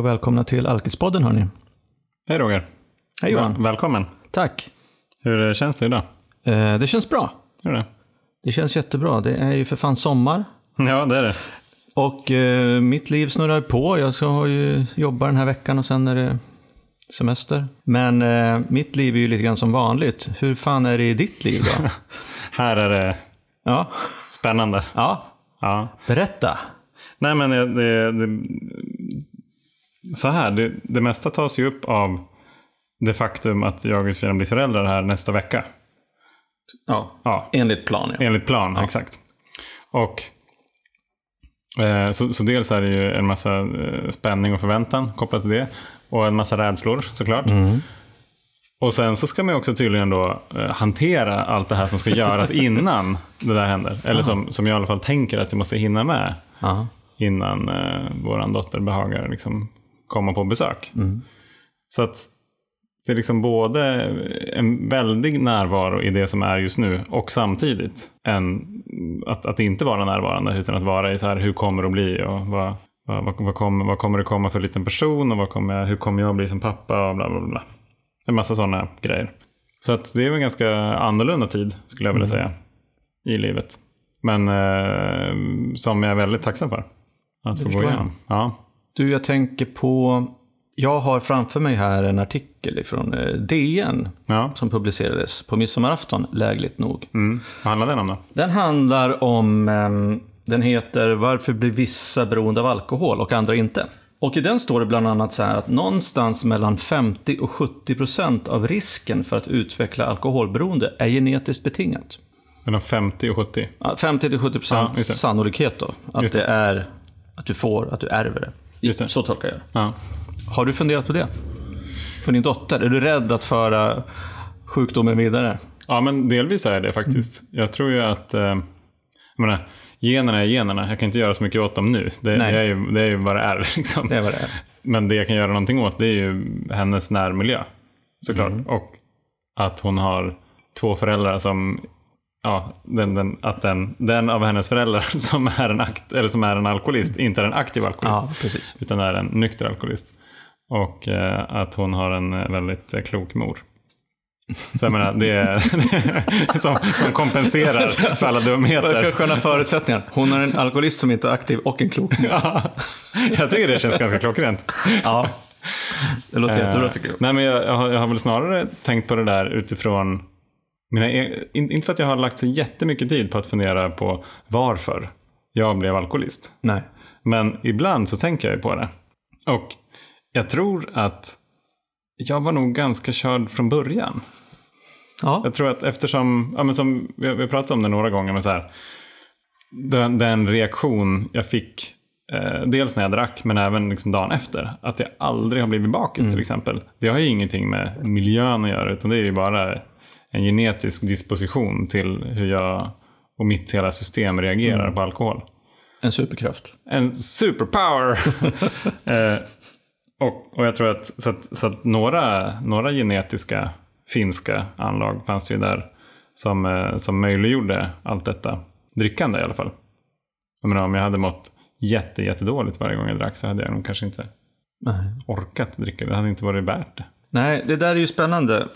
och välkomna till Alkispodden hörni. Hej Roger. Hej Johan. Väl- välkommen. Tack. Hur känns det idag? Eh, det känns bra. Hur det? Det känns jättebra. Det är ju för fan sommar. Ja, det är det. Och eh, mitt liv snurrar på. Jag ska ju jobba den här veckan och sen är det semester. Men eh, mitt liv är ju lite grann som vanligt. Hur fan är det i ditt liv då? Här är det ja. spännande. ja, Ja. berätta. Nej, men det, det, det, så här, det, det mesta tas ju upp av det faktum att jag och Josefina blir föräldrar här nästa vecka. Ja, Ja, enligt plan ja. enligt plan, exakt. Och eh, så, så dels är det ju en massa eh, spänning och förväntan kopplat till det. Och en massa rädslor såklart. Och sen så ska man ju också tydligen då eh, hantera allt det här som ska göras innan det där händer. Eller som, som jag i alla fall tänker att jag måste hinna med Ja. innan eh, vår dotter behagar liksom komma på besök. Så att det är liksom både en väldig närvaro i det som är just nu och samtidigt en, att, att inte vara närvarande utan att vara i så här hur kommer det att bli och vad, vad, vad, vad, kommer, vad kommer det komma för liten person och vad kommer jag, hur kommer jag bli som pappa och bla bla bla. En massa sådana grejer. Så att det är en ganska annorlunda tid skulle jag vilja säga i livet. Men eh, som jag är väldigt tacksam för att få gå förstår jag. igenom. Ja. Du, jag tänker på... Jag har framför mig här en artikel från DN Ja. som publicerades på midsommarafton, lägligt nog. Mm. Vad handlar den om då? Den handlar om, ehm, den heter Varför blir vissa beroende av alkohol och andra inte? Och i den står det bland annat så här att någonstans mellan 50 och 70 procent av risken för att utveckla alkoholberoende är genetiskt betingat. Mellan 50 och 70? Ja, 50 till 70 Ja, procent det. sannolikhet då. Att det. det. är att du får, att du ärver det. Just det. Så tolkar jag det. Ja. Har du funderat på det? För din dotter? Är du rädd att föra sjukdomen vidare? ja, men delvis är det faktiskt. Jag tror ju att eh, menar, generna är generna. Jag kan inte göra så mycket åt dem nu. Det, det, Nej. är, ju, det är ju vad det är. Liksom. Det är vad det är. Men det jag kan göra någonting åt det är ju hennes närmiljö. Såklart. Och att hon har två föräldrar som Ja, den, den, att den, den av hennes föräldrar som är en, akt, eller som är en alkoholist inte är en aktiv alkoholist. Ja, utan är en nykter alkoholist. Och eh, att hon har en eh, väldigt eh, klok mor. Så jag menar, det är som, som kompenserar för alla dumheter. sköna förutsättningar? Hon är en alkoholist som inte är aktiv och en klok mor. Ja, jag tycker det känns ganska klockrent. Ja, det låter jättebra Eh, tycker jag. Nej, men jag, jag, har, jag har väl snarare tänkt på det där utifrån mina, e- in, inte för att jag har lagt så jättemycket tid på att fundera på varför jag blev alkoholist. Nej. Men ibland så tänker jag ju på det. Och jag tror att jag var nog ganska körd från början. Ja, Jag tror att eftersom, ja, men som vi har, pratat om det några gånger, men så här, den, den reaktion jag fick, eh, dels när jag drack, men även liksom dagen efter, att jag aldrig har blivit bakis till exempel. Det har ju ingenting med miljön att göra, utan det är ju bara en genetisk disposition till hur jag och mitt hela system reagerar på alkohol. en superkraft. En superpower! eh, och, och jag tror att, så att, så att några, några genetiska finska anlag fanns det ju där som, eh, som möjliggjorde allt detta drickande i alla fall. Jag menar, om jag hade mått jätte, jättedåligt varje gång jag drack så hade jag nog kanske inte Nej. orkat dricka. Det hade inte varit värt det. Nej, det där är ju spännande.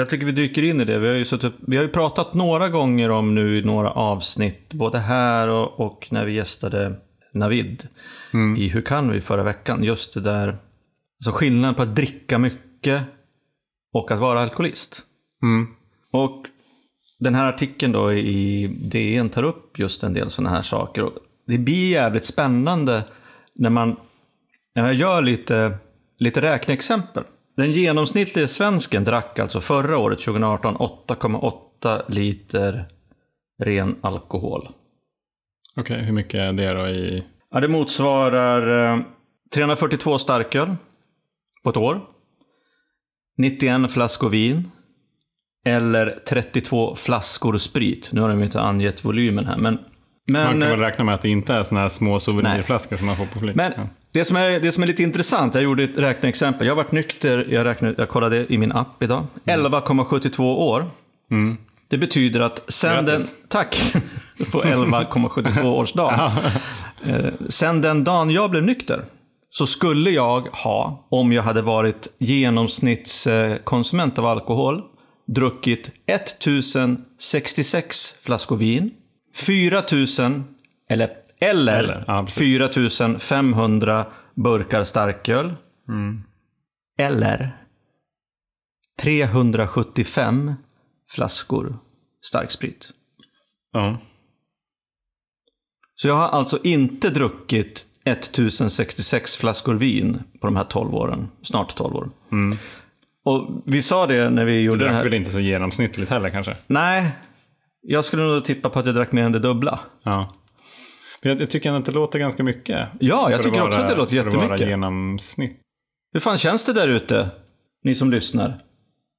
Jag tycker vi dyker in i det. Vi har ju, suttit, vi har ju pratat några gånger om nu i några avsnitt, både här och, och när vi gästade Navid i Hur kan vi förra veckan. Just det där, alltså skillnaden på att dricka mycket och att vara alkoholist. Mm. Och den här artikeln då i DN tar upp just en del sådana här saker. Och det blir jävligt spännande när man, när man gör lite, lite räkneexempel. Den genomsnittliga svensken drack alltså förra året, 2018, 8,8 liter ren alkohol. Okej, hur mycket är det då i... Ja, det motsvarar eh, 342 starköl på ett år. 91 flaskor vin. Eller 32 flaskor sprit. Nu har de inte angett volymen här. Men, men, Man kan eh, väl räkna med att det inte är sådana här små souvenirflaskor som man får på flyg. men Ja. Det, som är, det som är lite intressant, jag gjorde ett räkneexempel. Jag har varit nykter, jag, räknade, jag kollade i min app idag. 11,72 år. Mm. Det betyder att sen den... Grattis. Tack! På 11,72 års dag. Eh, sen den dagen jag blev nykter, så skulle jag ha, om jag hade varit genomsnittskonsument av alkohol, druckit 1066 flaskor vin, 4000 eller, eller, Eller, ja, precis. 4500 burkar starköl. Eller 375 flaskor starksprit. Ja. Så jag har alltså inte druckit 1066 flaskor vin på de här 12 åren. Snart 12 år. Och vi sa det när vi Du gjorde den drack här... väl inte så genomsnittligt heller kanske? Nej, jag skulle nog tippa på att jag drack mer än det dubbla. Ja. Jag, jag tycker att det låter ganska mycket. Ja, jag tycker vara- också att det låter För att vara jättemycket. genomsnitt. Hur fan känns det där ute? Ni som lyssnar.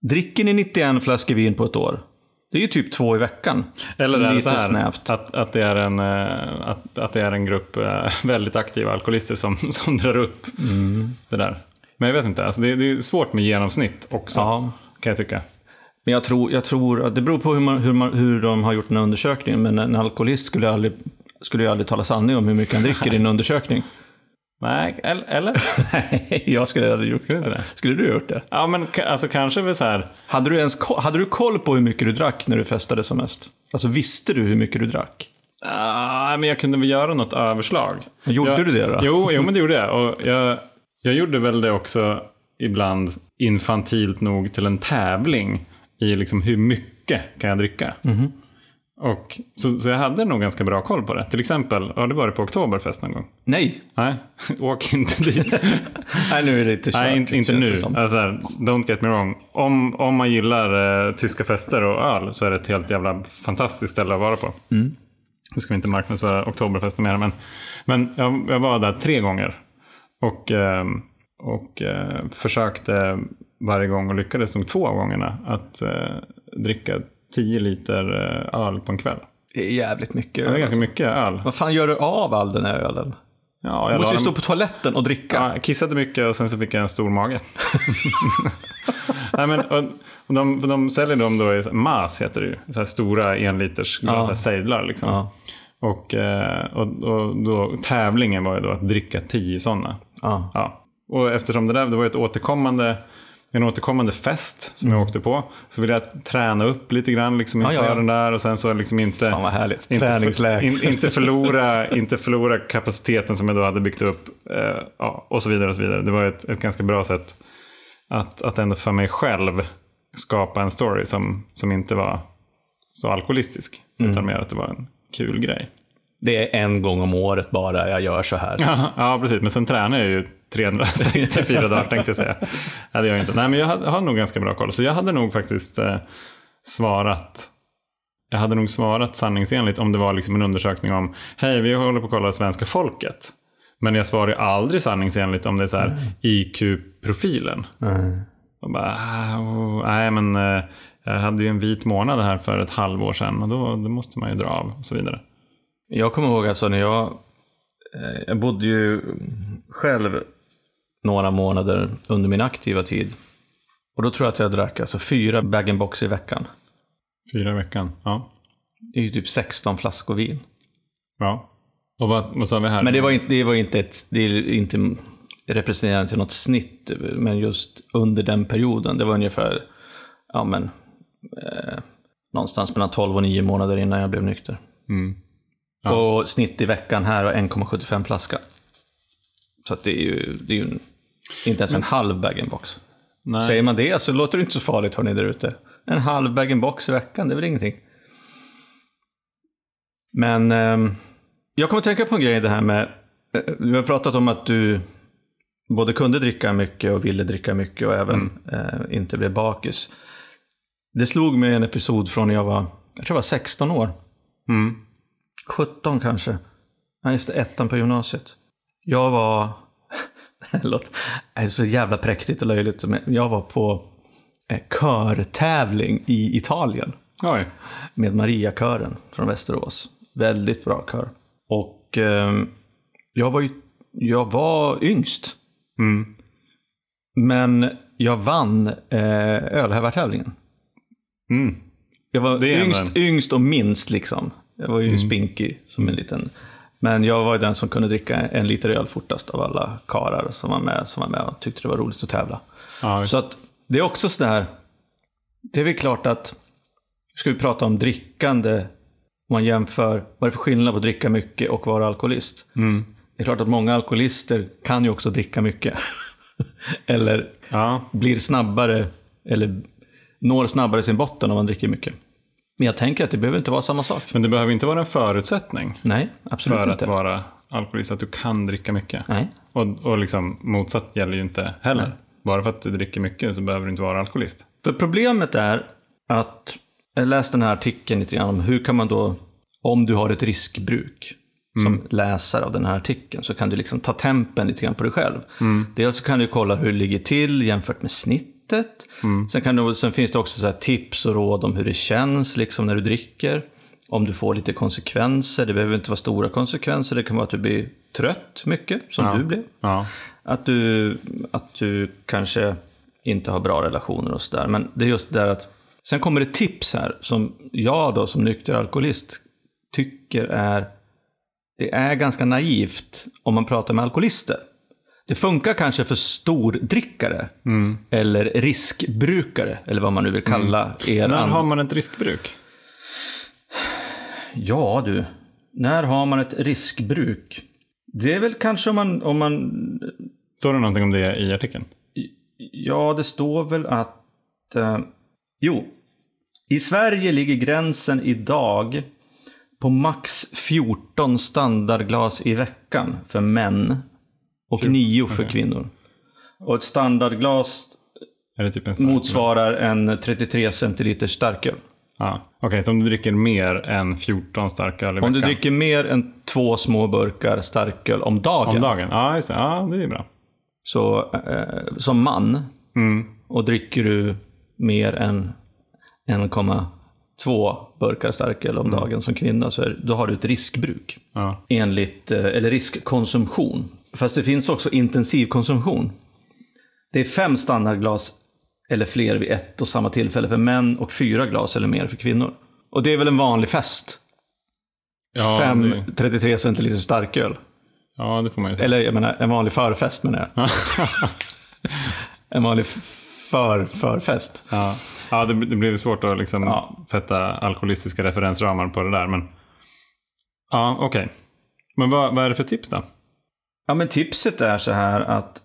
Dricker ni 91 flaskor vin på ett år? Det är ju typ två i veckan. Eller är det Lite så här snävt. att, att, det är en, eh, att, att det är en grupp eh, väldigt aktiva alkoholister som, som drar upp Mm. det där. Men jag vet inte, alltså det, det är svårt med genomsnitt också. Ja. Kan jag tycka. Men jag tror, jag tror att det beror på hur, man, hur, man, hur de har gjort den här undersökningen. Men en alkoholist skulle aldrig, skulle ju aldrig tala sanning om hur mycket han dricker i en undersökning. Nej, eller? Nej, jag skulle aldrig gjort Skulle inte det? Skulle du gjort det? Ja, men alltså kanske väl så här. Hade du, ens, hade du koll på hur mycket du drack när du festade som mest? Alltså visste du hur mycket du drack? ah, men jag kunde väl göra något överslag. Gjorde jag, du det då? Jo, jo, men det gjorde jag. Och jag. Jag gjorde väl det också ibland infantilt nog till en tävling i liksom hur mycket kan jag dricka. Mhm. Och, så, så jag hade nog ganska bra koll på det. Till exempel, har du varit på Oktoberfest någon gång? Nej. Nej, åk inte dit. Nej, nu är det lite kört, Nej, inte, inte nu. Alltså, don't get me wrong. Om, om man gillar eh, tyska fester och öl så är det ett helt jävla fantastiskt ställe att vara på. Mm. Nu ska vi inte marknadsföra Oktoberfesten mer, men, men jag, jag var där tre gånger. Och, eh, och eh, försökte varje gång och lyckades nog två av gångerna att eh, dricka 10 liter eh, öl på en kväll. Det är jävligt mycket. Det var öl, ganska alltså. mycket öl. Vad fan gör du av all den här ölen? Ja, Du måste ju dem- stå på toaletten och dricka. Ja, kissade mycket och sen så fick jag en stor mage. Nej, men, och, och de, de säljer dem då i mas heter det ju. Så här stora enliters Ja. ja. så sejdlar liksom. Ja. Och, eh, och, och då, tävlingen var ju då att dricka tio sådana. Ja. Ja. Och eftersom det där det var ett återkommande, en återkommande fest som jag åkte på. Så ville jag träna upp lite grann liksom Mm. Ja, inför ja, ja. den där. Och sen så liksom inte... Fan vad härligt. Inte, in, inte, förlora, inte förlora kapaciteten som jag då hade byggt upp. Eh, ja, och så vidare. och så vidare. Det var ett, ett ganska bra sätt att, att ändå för mig själv skapa en story som, som inte var så alkoholistisk. Mm. Utan mer att det var en kul grej. Det är en gång om året bara jag gör så här. ja, precis. Men sen tränar jag ju 364 dagar tänkte jag säga. Gör jag inte. Nej, men jag hade, har nog ganska bra koll. Så jag hade nog faktiskt eh, svarat jag hade nog svarat sanningsenligt om det var liksom en undersökning om hej, vi håller på att kolla svenska folket. Men jag svarar ju aldrig sanningsenligt om det är så här IQ-profilen. Nej. Och bara, ah, oh, nej men eh, jag hade ju en vit månad här för ett halvår sedan och då, då måste man ju dra av och så vidare. Jag kommer ihåg alltså när jag, eh, jag bodde ju själv några månader under min aktiva tid. Och då tror jag att jag drack alltså fyra bag-in-box i veckan. Fyra i veckan. Ja. Det är ju typ 16 flaskor vin. ja. Och vad, vad sa vi här? Men det var inte, det var inte, ett, det är inte representerande till något snitt, men just under den perioden, det var ungefär, ja men, eh, någonstans mellan 12 och 9 månader innan jag blev nykter. Mm. Ja. Och snitt i veckan här var 1,75 flaska. Så att det är ju, det är ju en, inte ens en halv bag-in-box. Säger man det så låter det inte så farligt hörni där ute. En halv bag-in-box i veckan, det är väl ingenting. Men ehm, jag kommer att tänka på en grej det här med, eh, vi har pratat om att du både kunde dricka mycket och ville dricka mycket och även eh, inte blev bakis. Det slog mig en episod från när jag var, jag tror jag var 16 år. Mm. 17 kanske. Efter ettan på gymnasiet. Jag var, låter det är så jävla präktigt och löjligt, jag var på eh, körtävling i Italien Oj. med Mariakören från Västerås. Väldigt bra kör. Och eh, jag var ju, jag var yngst. Mm. Men jag vann eh, ölhävartävlingen. Mm. Jag var yngst, Mm. yngst och minst liksom. Jag var ju spinkig som en liten Men jag var ju den som kunde dricka en liter öl fortast av alla karar som var med, som var med och tyckte det var roligt att tävla. Ja, Så att det är också sådär, det är väl klart att, ska vi prata om drickande, om man jämför, vad är det för skillnad på att dricka mycket och vara alkoholist? mm. Det är klart att många alkoholister kan ju också dricka mycket. eller ja. blir snabbare, eller når snabbare sin botten om man dricker mycket. Men jag tänker att det behöver inte vara samma sak. Men det behöver inte vara en förutsättning Nej, absolut för inte. att vara alkoholist, att du kan dricka mycket. Nej. Och, och liksom, motsatt gäller ju inte heller. Nej. Bara för att du dricker mycket så behöver du inte vara alkoholist. För problemet är att, jag läste den här artikeln lite grann om hur kan man då, om du har ett riskbruk, som läsare av den här artikeln, så kan du liksom ta tempen lite grann på dig själv. Dels så kan du kolla hur det ligger till jämfört med snittet. Sen, kan du, sen finns det också så här tips och råd om hur det känns liksom när du dricker. Om du får lite konsekvenser, det behöver inte vara stora konsekvenser, det kan vara att du blir trött mycket, som Ja. du blev. Ja. Att du, att du kanske inte har bra relationer och sådär. Men det är just det där att sen kommer det tips här som jag då som nykter alkoholist tycker är det är ganska naivt om man pratar med alkoholister. Det funkar kanske för stordrickare Mm. eller riskbrukare eller vad man nu vill kalla er. När har man ett riskbruk? Ja du, när har man ett riskbruk? Det är väl kanske om man, om man Står det någonting om det i artikeln? Ja, det står väl att... Eh, jo, i Sverige ligger gränsen idag på max 14 standardglas i veckan för män och 9 för kvinnor. Och ett standardglas typ en stark- motsvarar en 33 centiliter starköl. Ja. Okej, så om du dricker mer än 14 starköl i veckan? Om du dricker mer än två små burkar starköl om dagen, Om dagen? Ja, just det. Ja, det är bra. så eh, som man Mm. och dricker du mer än 1,2 burkar starköl om dagen som kvinna så är, då har du ett riskbruk. Ja. Enligt, eh, eller riskkonsumtion. Fast det finns också intensivkonsumtion. Det är fem standardglas eller fler vid ett och samma tillfälle för män och fyra glas eller mer för kvinnor. Och det är väl en vanlig fest? Ja, Fem det, 33 centiliter starköl. ja, det får man ju säga. Eller jag menar en vanlig förfest menar jag. En vanlig för, förfest. ja, ja det, det blir svårt att liksom Ja. sätta alkoholistiska referensramar på det där. Men ja, okej. Men vad, vad är det för tips då? Ja, men tipset är så här att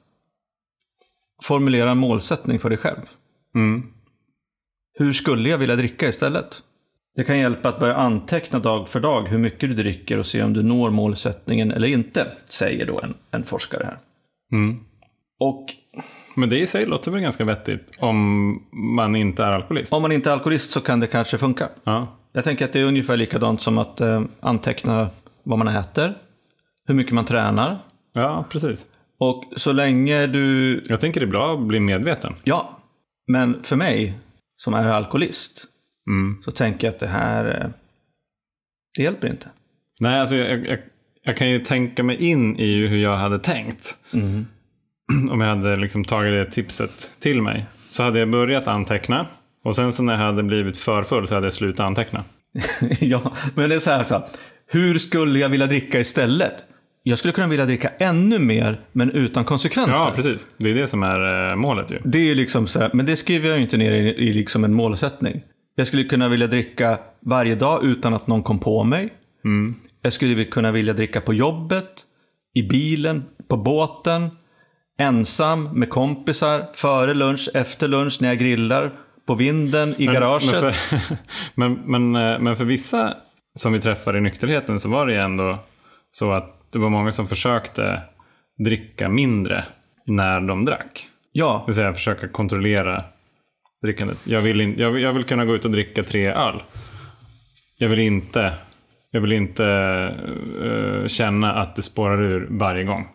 formulera en målsättning för dig själv. Mm. Hur skulle jag vilja dricka istället? Det kan hjälpa att börja anteckna dag för dag hur mycket du dricker och se om du når målsättningen eller inte, säger då en, en forskare här. Mm. Och Men det i sig låter väl ganska vettigt om man inte är alkoholist? om man inte är alkoholist så kan det kanske funka. Ja. Jag tänker att det är ungefär likadant som att eh, anteckna vad man äter, hur mycket man tränar. Ja, precis. Och så länge du Jag tänker det är bra att bli medveten. Ja, men för mig som är alkoholist Mm. så tänker jag att det här, eh, det hjälper inte. Nej, alltså jag, jag, jag kan ju tänka mig in i hur jag hade tänkt. Om jag hade liksom tagit det tipset till mig. Så hade jag börjat anteckna. Och sen så när jag hade blivit för full så hade jag slutat anteckna. ja, men det är så här, så här, hur skulle jag vilja dricka istället? Jag skulle kunna vilja dricka ännu mer, men utan konsekvenser. Ja, precis. Det är det som är eh, målet ju. Det är liksom så här, men det skriver jag ju inte ner i, i liksom en målsättning. Jag skulle kunna vilja dricka varje dag utan att någon kom på mig. Mm. Jag skulle kunna vilja dricka på jobbet, i bilen, på båten, ensam, med kompisar, före lunch, efter lunch, när jag grillar, på vinden, i garaget. Men för, men, men, eh, men för vissa som vi träffar i nykterheten så var det ju ändå så att det var många som försökte dricka mindre när de drack. Ja, Det vill säga försöka kontrollera drickandet. Jag vill, in, jag, vill, jag vill kunna gå ut och dricka tre öl. Jag vill inte, jag vill inte eh, känna att det spårar ur varje gång.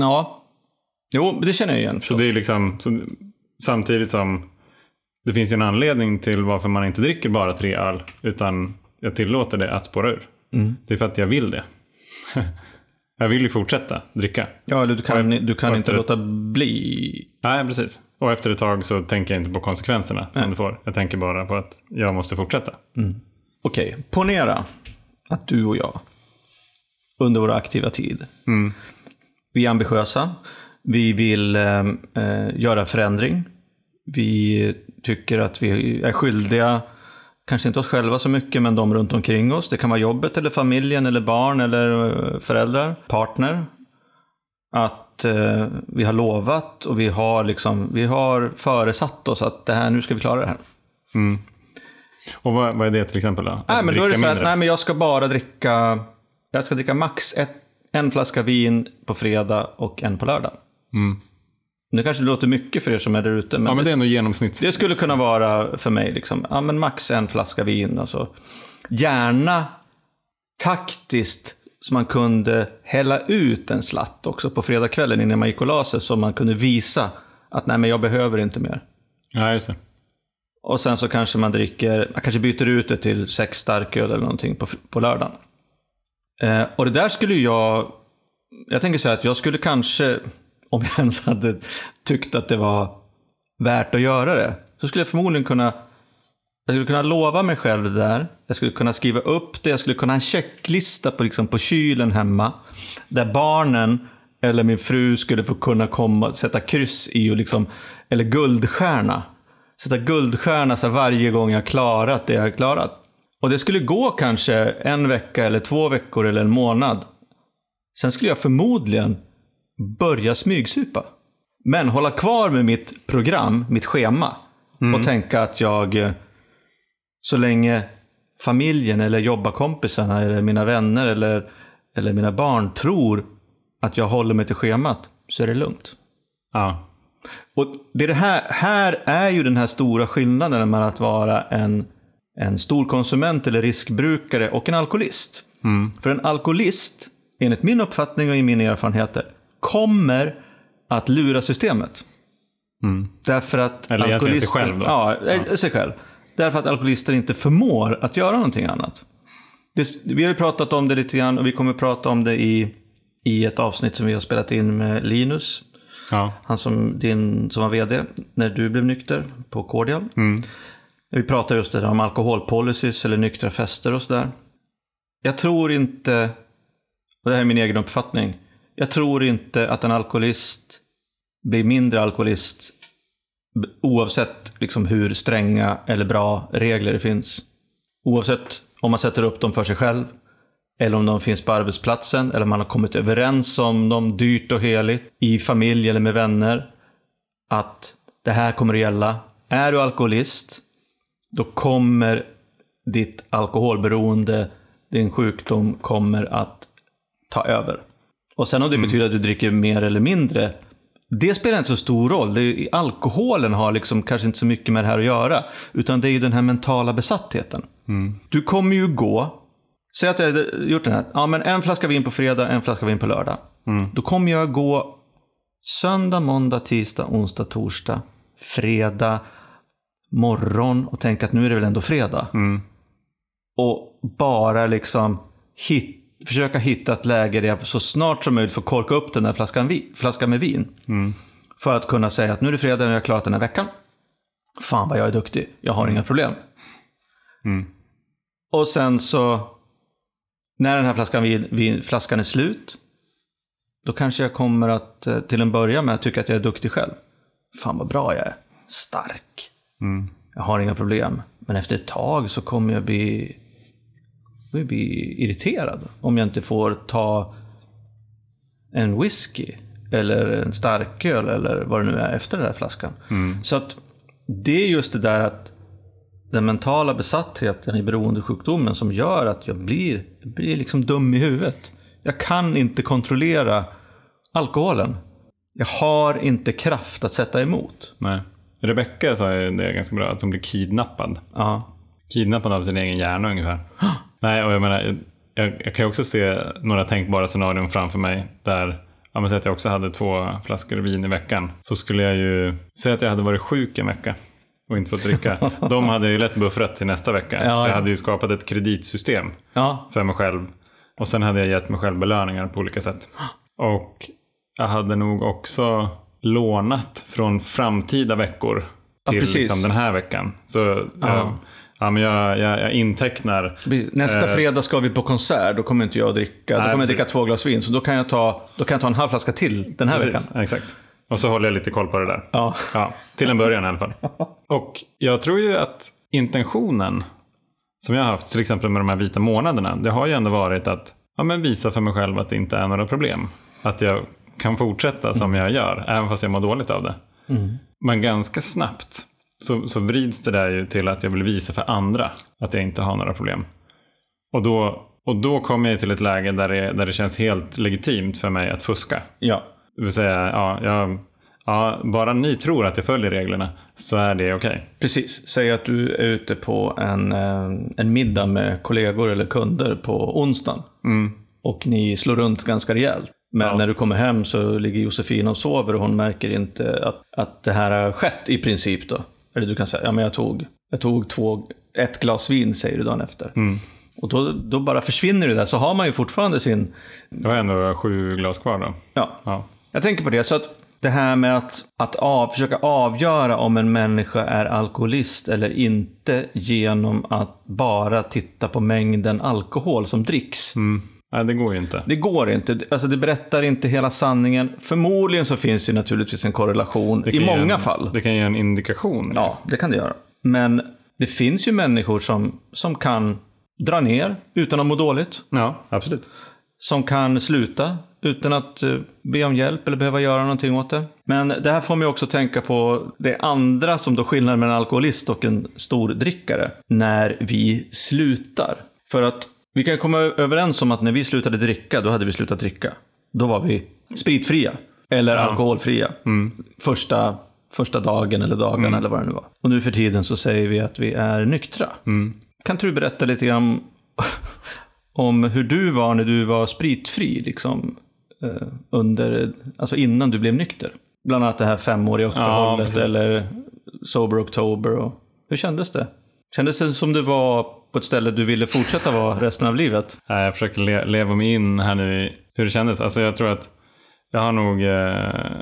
ja. Jo, det känner jag igen. Så förstås. det är liksom, så, samtidigt som det finns ju en anledning till varför man inte dricker bara tre öl. Utan jag tillåter det att spåra ur. Mm. Det är för att jag vill det. jag vill ju fortsätta dricka. Ja, eller du kan, du kan inte låta bli. Nej, precis. Och efter ett tag så tänker jag inte på konsekvenserna som det får. Jag tänker bara på att jag måste fortsätta. Okej, ponera att du och jag under vår aktiva tid. Mm. Vi är ambitiösa. Vi vill eh, eh, göra förändring. Vi tycker att vi är skyldiga, kanske inte oss själva så mycket, men de runt omkring oss. Det kan vara jobbet, eller familjen, eller barn, eller eh, föräldrar, partner. Att eh, vi har lovat och vi har, liksom, vi har föresatt oss att det här, nu ska vi klara det här. Mm. Och vad, vad är det till exempel då? Att Nej, men då är det så mindre? nej, men jag ska bara dricka, jag ska dricka max ett, en flaska vin på fredag och en på lördag. Mm. Det kanske låter mycket för er som är där ute, men, Ja, men det det, är ändå genomsnitts... det skulle kunna vara för mig, liksom, ja, men max en flaska vin. Alltså. Gärna taktiskt, så man kunde hälla ut en slatt också på fredagskvällen innan man gick och la sig, så man kunde visa att nej, men jag behöver inte mer. Ja, just det. Och sen så kanske man dricker, man kanske byter ut det till sex starköl eller någonting på, på lördagen. Eh, och det där skulle jag, jag tänker säga att jag skulle kanske, om jag ens hade tyckt att det var värt att göra det, så skulle jag förmodligen kunna, jag skulle kunna lova mig själv det där. Jag skulle kunna skriva upp det, jag skulle kunna ha en checklista på, liksom, på kylen hemma. Där barnen eller min fru skulle få kunna komma, sätta kryss i och liksom, eller guldstjärna. Sätta guldstjärna så varje gång jag klarat det jag har klarat. Och det skulle gå kanske en vecka eller två veckor eller en månad. Sen skulle jag förmodligen börja smygsupa. Men hålla kvar med mitt program, mitt schema. Och tänka att jag, eh, så länge familjen eller jobbarkompisarna eller mina vänner eller, eller mina barn tror att jag håller mig till schemat så är det lugnt. Ja. Och det, det här, här är ju den här stora skillnaden mellan att vara en, en stor konsument eller riskbrukare och en alkoholist. Mm. För en alkoholist, enligt min uppfattning och i mina erfarenheter, kommer att lura systemet. Mm. Därför att Eller egentligen sig alkoholister- själv då. Ja, eh, sig själv. Därför att alkoholister inte förmår att göra någonting annat. Det, vi har ju pratat om det lite grann och vi kommer prata om det i, i ett avsnitt som vi har spelat in med Linus. Ja. Han som, din, som var vd när du blev nykter på Cordial. Mm. Vi pratar just det där om alkoholpolicies eller nyktra fester och sådär. Jag tror inte, och det här är min egen uppfattning, jag tror inte att en alkoholist blir mindre alkoholist oavsett liksom hur stränga eller bra regler det finns. Oavsett om man sätter upp dem för sig själv eller om de finns på arbetsplatsen eller man har kommit överens om dem dyrt och heligt i familj eller med vänner. Att det här kommer att gälla. Är du alkoholist, då kommer ditt alkoholberoende, din sjukdom kommer att ta över. Och sen om det betyder att du dricker mer eller mindre, det spelar inte så stor roll. Det alkoholen har liksom kanske inte så mycket med det här att göra. Utan det är ju den här mentala besattheten. Du kommer ju gå, säg att jag hade gjort den här, ja men en flaska vin på fredag, en flaska vin på lördag. Då kommer jag gå söndag, måndag, tisdag, onsdag, torsdag, fredag, morgon och tänka att nu är det väl ändå fredag. Mm. Och bara liksom hit, försöka hitta ett läge där jag så snart som möjligt får korka upp den där flaskan, vi, flaskan med vin. Mm. För att kunna säga att nu är det fredag och jag har klarat den här veckan. Fan vad jag är duktig, jag har inga problem. Mm. Och sen så, när den här flaskan, vin, vin, flaskan är slut, då kanske jag kommer att eh, till en början med tycka att jag är duktig själv. Fan vad bra jag är. Stark. Mm. Jag har inga problem. Men efter ett tag så kommer jag bli, jag bli irriterad. Om jag inte får ta en whisky eller en starköl eller vad det nu är efter den här flaskan. Så att det är just det där att den mentala besattheten i beroendesjukdomen som gör att jag blir, blir liksom dum i huvudet. Jag kan inte kontrollera alkoholen. Jag har inte kraft att sätta emot. Nej. Rebecka sa ju det ganska bra, att hon blir kidnappad. Ja. Kidnappad av sin egen hjärna ungefär. Nej, och jag menar, jag, jag kan ju också se några tänkbara scenarion framför mig där Ja, men säg att jag också hade två flaskor vin i veckan. Så skulle jag ju säga att jag hade varit sjuk en vecka och inte fått dricka. De hade ju lätt buffrat till nästa vecka. Ja, så jag ja. hade ju skapat ett kreditsystem Ja, för mig själv. Och sen hade jag gett mig själv belöningar på olika sätt. Och jag hade nog också lånat från framtida veckor Ja, till precis. liksom den här veckan. Så Ja. Ja, men jag, jag, jag intecknar. Nästa Eh. fredag ska vi på konsert, då kommer inte jag att dricka. Då Nej, kommer jag dricka två glas vin, så då kan jag ta, då kan jag ta en halv flaska till den här veckan. Precis, exakt. Och så håller jag lite koll på det där. Ja. Ja, till en början i alla fall. Och jag tror ju att intentionen som jag har haft, till exempel med de här vita månaderna, det har ju ändå varit att ja, men visa för mig själv att det inte är några problem. Att jag kan fortsätta som jag gör, även fast jag mår dåligt av det. Men ganska snabbt så, så vrids det där ju till att jag vill visa för andra att jag inte har några problem. Och då, och då kommer jag till ett läge där det, där det känns helt legitimt för mig att fuska. Ja. Det vill säga, ja, jag, ja, bara ni tror att jag följer reglerna så är det okej. Precis. Säg att du är ute på en, eh, en middag med kollegor eller kunder på onsdagen. Och ni slår runt ganska rejält. Men Ja. när du kommer hem så ligger Josefina och sover och hon märker inte att, att det här har skett i princip då. Eller du kan säga, ja men jag tog, jag tog två, ett glas vin säger du dagen efter. Och då, då bara försvinner det där, så har man ju fortfarande sin, har jag ändå sju glas kvar då. ja, Ja. Jag tänker på det, så att det här med att, att av, försöka avgöra om en människa är alkoholist eller inte genom att bara titta på mängden alkohol som dricks. Mm. Nej, det går ju inte. Det går inte. Alltså det berättar inte hela sanningen. Förmodligen så finns det naturligtvis en korrelation i många en, fall. Det kan ge en indikation. Ja, det kan det göra. Men det finns ju människor som, som kan dra ner utan att må dåligt. ja absolut. som kan sluta utan att eh, be om hjälp eller behöva göra någonting åt det. Men det här får mig också tänka på det andra som då skillnaden mellan en alkoholist och en stor drickare när vi slutar. För att vi kan komma överens om att när vi slutade dricka, då hade vi slutat dricka. Då var vi spritfria. Eller alkoholfria. Första, första dagen eller dagarna eller vad det nu var. Och nu för tiden så säger vi att vi är nyktra. Kan inte du berätta lite grann om, hur du var när du var spritfri, liksom, eh, under, alltså innan du blev nykter? Bland annat det här femåriga uppehållet precis. eller Sober October. Och, hur kändes det? Kändes det som du var på ett ställe du ville fortsätta vara resten av livet? Nej, Jag försöker le- leva mig in här nu i hur det kändes. Alltså jag tror att jag har nog, eh,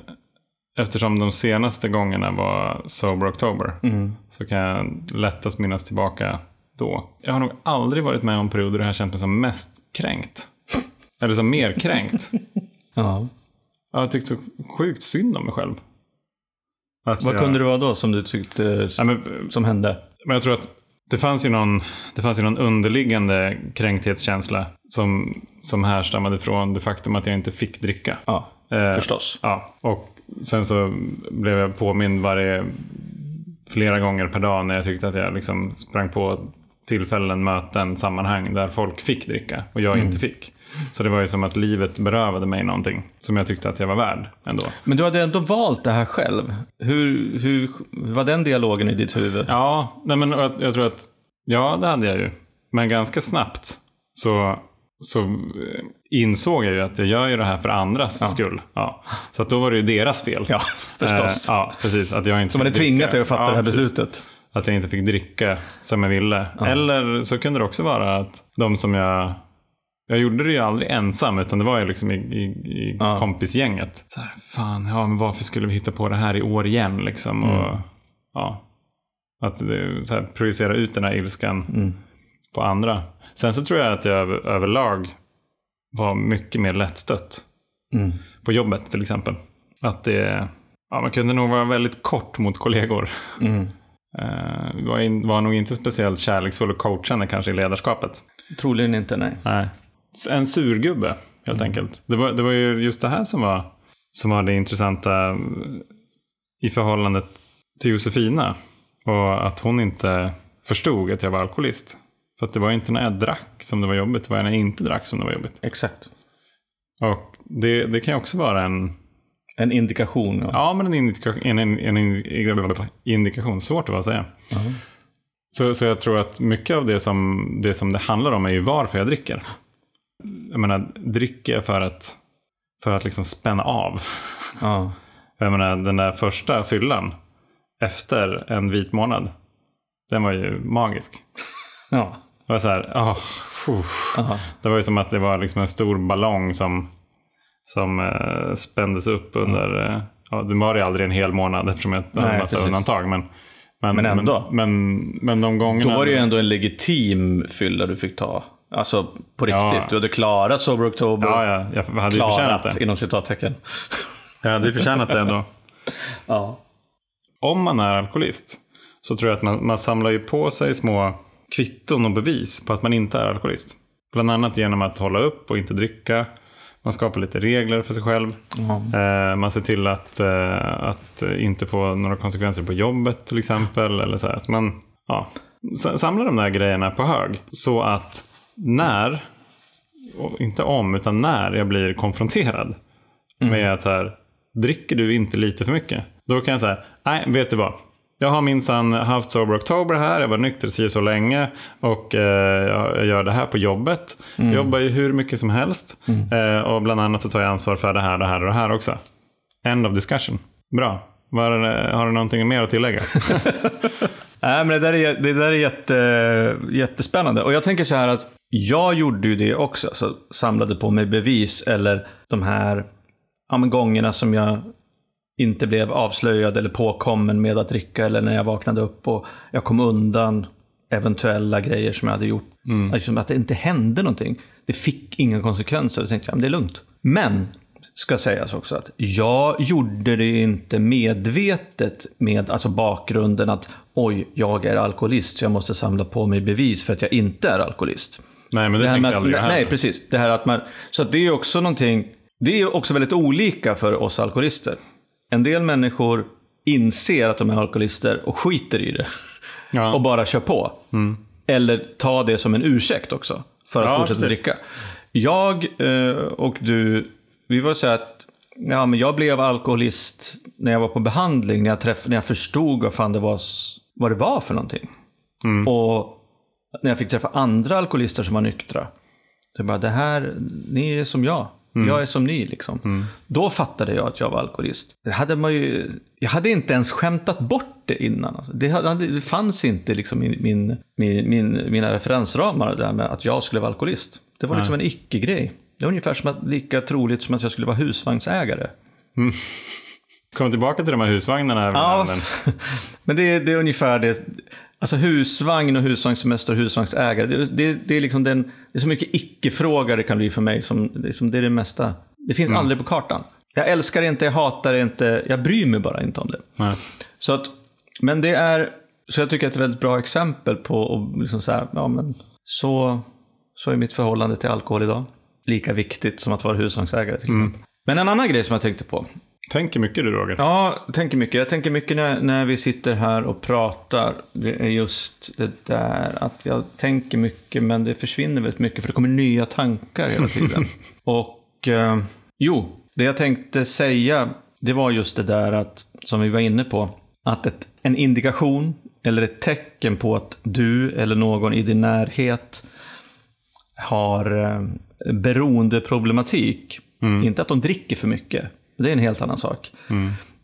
eftersom de senaste gångerna var Sober October, så kan jag lättast minnas tillbaka då. Jag har nog aldrig varit med om perioder där jag har känt mig som mest kränkt. Eller som mer kränkt. Ja. Jag har tyckt så sjukt synd om mig själv. Att Vad jag, kunde det vara då som du tyckte Nej, men, som hände? Men jag tror att det fanns ju någon, det fanns ju någon underliggande kränkthetskänsla som, som härstammade från det faktum att jag inte fick dricka. Ja, Eh, förstås. Ja, och sen så blev jag påmind varje, flera gånger per dag när jag tyckte att jag liksom sprang på tillfällen, möten, sammanhang där folk fick dricka och jag Mm. inte fick. Så det var ju som att livet berövade mig någonting som jag tyckte att jag var värd ändå. Men du hade ändå valt det här själv. Hur, hur var den dialogen i ditt huvud? Ja, nej men jag, jag tror att, ja det hade jag ju. Men ganska snabbt så, så eh, insåg jag ju att jag gör ju det här för andras skull. Ja. Så att då var det ju deras fel. Ja, förstås. Eh, ja, precis. Att jag inte Som hade tvingat dig att fatta Ja, det här precis. beslutet. Att jag inte fick dricka som jag ville. Eller så kunde det också vara att de som jag... Jag gjorde det ju aldrig ensam utan det var ju liksom i, i, i Ja. kompisgänget. Så här, fan, ja, men varför skulle vi hitta på det här i år igen liksom? Mm. Och, ja, att det, så här, projicera ut den här ilskan på andra. Sen så tror jag att jag över, överlag var mycket mer lättstött. Mm. På jobbet till exempel. Att det, ja, man kunde nog vara väldigt kort mot kollegor. Mm. Uh, var, in, var nog inte speciellt kärleksfull och coachande kanske i ledarskapet. Troligen inte, nej. Nej. En surgubbe helt enkelt. Det var, det var ju just det här som var, som var det intressanta i förhållandet till Josefina. Och att hon inte förstod att jag var alkoholist. För att det var inte när jag drack som det var jobbigt, det var när jag inte drack som det var jobbigt. Exakt. Och det, det kan ju också vara en, En indikation. Ja. ja men en, indika, en, en, en in- indikation, svårt att säga. Så, så jag tror att mycket av det som, det som det handlar om är ju varför jag dricker. Jag menar, dricker för att, för att liksom spänna av. Ja. Jag menar, den där första fyllan efter en vit månad, den var ju magisk. Ja. Det var så här. Aha. det var ju som att det var liksom en stor ballong som, som eh, spändes upp under, eh, ja, det var det aldrig en hel månad eftersom jag hade en massa precis. undantag. Men, Men ändå. Men, men de gångerna... Då var det ju ändå en legitim fylla du fick ta. Alltså på riktigt. Ja. Du hade klarat Sober October. Ja, ja, jag hade ju förtjänat klarat det. inom citattecken. Jag hade ju förtjänat det ändå. Ja. Om man är alkoholist så tror jag att man, man samlar ju på sig små kvitton och bevis på att man inte är alkoholist. Bland annat genom att hålla upp och inte dricka. Man skapar lite regler för sig själv. Eh, man ser till att, eh, att inte få några konsekvenser på jobbet till exempel. Eller så här. Så man ja, samlar de där grejerna på hög. Så att när, inte om, utan när jag blir konfronterad med att så här, dricker du inte lite för mycket? Då kan jag säga, nej vet du vad? Jag har minsann haft Sober October här, jag var nykter och så länge och eh, jag gör det här på jobbet. Jag jobbar ju hur mycket som helst eh, och bland annat så tar jag ansvar för det här, det här och det här också. End of discussion. Bra. Var, har du någonting mer att tillägga? Nej, men det där är, det där är jätte, jättespännande. Och jag tänker så här att jag gjorde ju det också. Så samlade på mig bevis eller de här ja, men gångerna som jag inte blev avslöjad eller påkommen med att dricka eller när jag vaknade upp och jag kom undan eventuella grejer som jag hade gjort. Liksom att det inte hände någonting. Det fick inga konsekvenser. Då tänkte jag, men det är lugnt. Men, ska sägas också att jag gjorde det inte medvetet med alltså bakgrunden att oj, jag är alkoholist så jag måste samla på mig bevis för att jag inte är alkoholist. nej, men det, Det här tänkte jag aldrig nej, nej, precis. Det här att man, så att det är också någonting, det är också väldigt olika för oss alkoholister. En del människor inser att de är alkoholister och skiter i det. Ja. Och bara kör på. Eller tar det som en ursäkt också. För att Ja, fortsätta precis. dricka. Jag eh, och du, vi var så att ja, men jag blev alkoholist när jag var på behandling. När jag, träff, när jag förstod vad, fan det var, vad det var för någonting. Och när jag fick träffa andra alkoholister som var nyktra. Det bara, det här, ni är som jag. Jag är som ni liksom. Då fattade jag att jag var alkoholist. Det hade man ju, jag hade inte ens skämtat bort det innan. Alltså. Det, hade, det fanns inte liksom i min, min, min, mina referensramar det där med att jag skulle vara alkoholist. Det var liksom en icke-grej. Det är ungefär som att, lika troligt som att jag skulle vara husvagnsägare. Kom tillbaka till de här husvagnarna. Ja, men- det, är- det är ungefär det. Alltså husvagn och husvagnssemester och husvagnsägare. Det, det, det, är liksom den, det är så mycket icke-frågor det kan bli för mig. Som, det, är som, det är det mesta. Det finns aldrig på kartan. Jag älskar det inte, jag hatar det inte, jag bryr mig bara inte om det. Nej. Så att, men det är, så jag tycker att det är ett väldigt bra exempel på, och liksom så här, ja men så, så är mitt förhållande till alkohol idag. Lika viktigt som att vara husvagnsägare exempel. Men en annan grej som jag tänkte på, Tänker mycket du Roger. Ja, jag tänker mycket. Jag tänker mycket när, när vi sitter här och pratar. Det är just det där att jag tänker mycket men det försvinner väldigt mycket för det kommer nya tankar hela tiden. och eh, jo, det jag tänkte säga det var just det där att, som vi var inne på, att ett, en indikation eller ett tecken på att du eller någon i din närhet har eh, beroendeproblematik. Inte att de dricker för mycket. Det är en helt annan sak.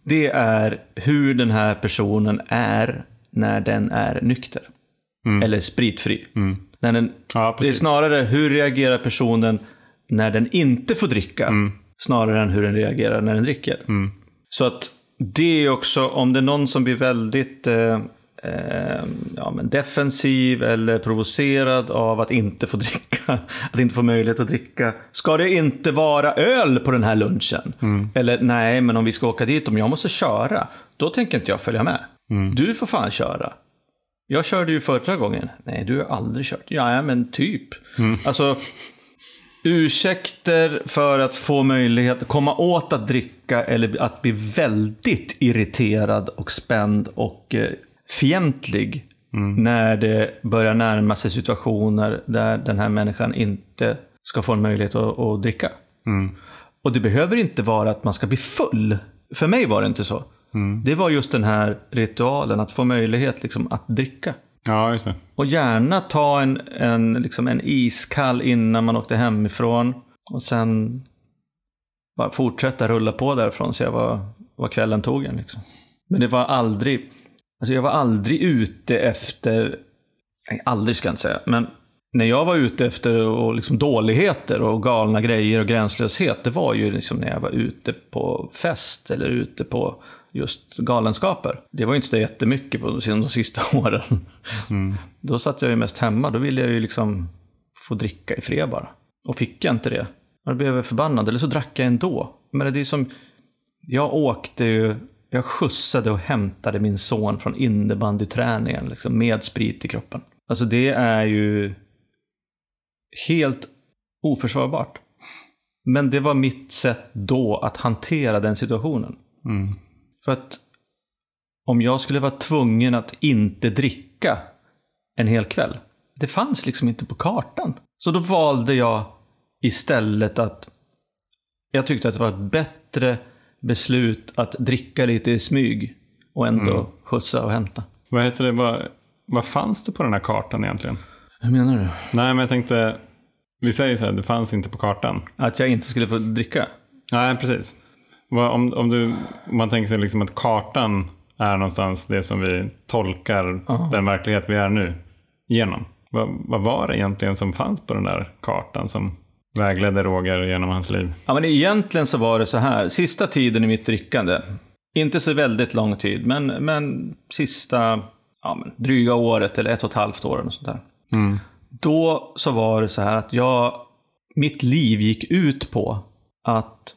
Det är hur den här personen är när den är nykter. Eller spritfri. När den, Ja, det är snarare hur reagerar personen när den inte får dricka. Snarare än hur den reagerar när den dricker. Så att det är också, om det är någon som blir väldigt eh, eh, ja, men defensiv eller provocerad av att inte få dricka, att inte få möjlighet att dricka. Ska det inte vara öl på den här lunchen? Eller nej, men om vi ska åka dit, om jag måste köra, då tänker inte jag följa med. Du får fan köra. Jag körde ju förra gången. Nej, du har aldrig kört. Ja, men typ. Alltså, ursäkter för att få möjlighet att komma åt att dricka eller att bli väldigt irriterad och spänd och fientlig när det börjar närma sig situationer där den här människan inte ska få en möjlighet att, att dricka. Och det behöver inte vara att man ska bli full. För mig var det inte så. Det var just den här ritualen, att få möjlighet liksom, att dricka. Ja, just det. Och gärna ta en, en, liksom en iskall innan man åkte hemifrån. Och sen bara fortsätta rulla på därifrån och se vad, vad kvällen tog en. Liksom. Men det var aldrig, alltså jag var aldrig ute efter, nej, aldrig ska jag inte säga, men när jag var ute efter och liksom dåligheter och galna grejer och gränslöshet, det var ju liksom när jag var ute på fest eller ute på just galenskaper. Det var ju inte så jättemycket på de sista åren. Mm. Då satt jag ju mest hemma, då ville jag ju liksom få dricka i fred bara. Och fick jag inte det, då blev jag förbannad, eller så drack jag ändå. Men det är som, jag åkte ju, jag skjutsade och hämtade min son från innebandyträningen liksom, med sprit i kroppen. Alltså det är ju helt oförsvarbart. Men det var mitt sätt då att hantera den situationen. Mm. För att om jag skulle vara tvungen att inte dricka en hel kväll, det fanns liksom inte på kartan. Så då valde jag istället att jag tyckte att det var bättre beslut att dricka lite i smyg och ändå Mm. skjutsa och hämta. Vad heter det? Vad, vad fanns det på den här kartan egentligen? Hur menar du? Nej, men jag tänkte, vi säger så här, det fanns inte på kartan. Att jag inte skulle få dricka? Nej, precis. Om, om, du, om man tänker sig liksom att kartan är någonstans det som vi tolkar Ja. den verklighet vi är nu genom. Vad, vad var det egentligen som fanns på den där kartan som vägledde Roger genom hans liv? Ja, men egentligen så var det så här. Sista tiden i mitt drickande, inte så väldigt lång tid, men, men sista ja, men dryga året eller ett och ett halvt år något sånt där. Mm. Då så var det så här att jag, mitt liv gick ut på att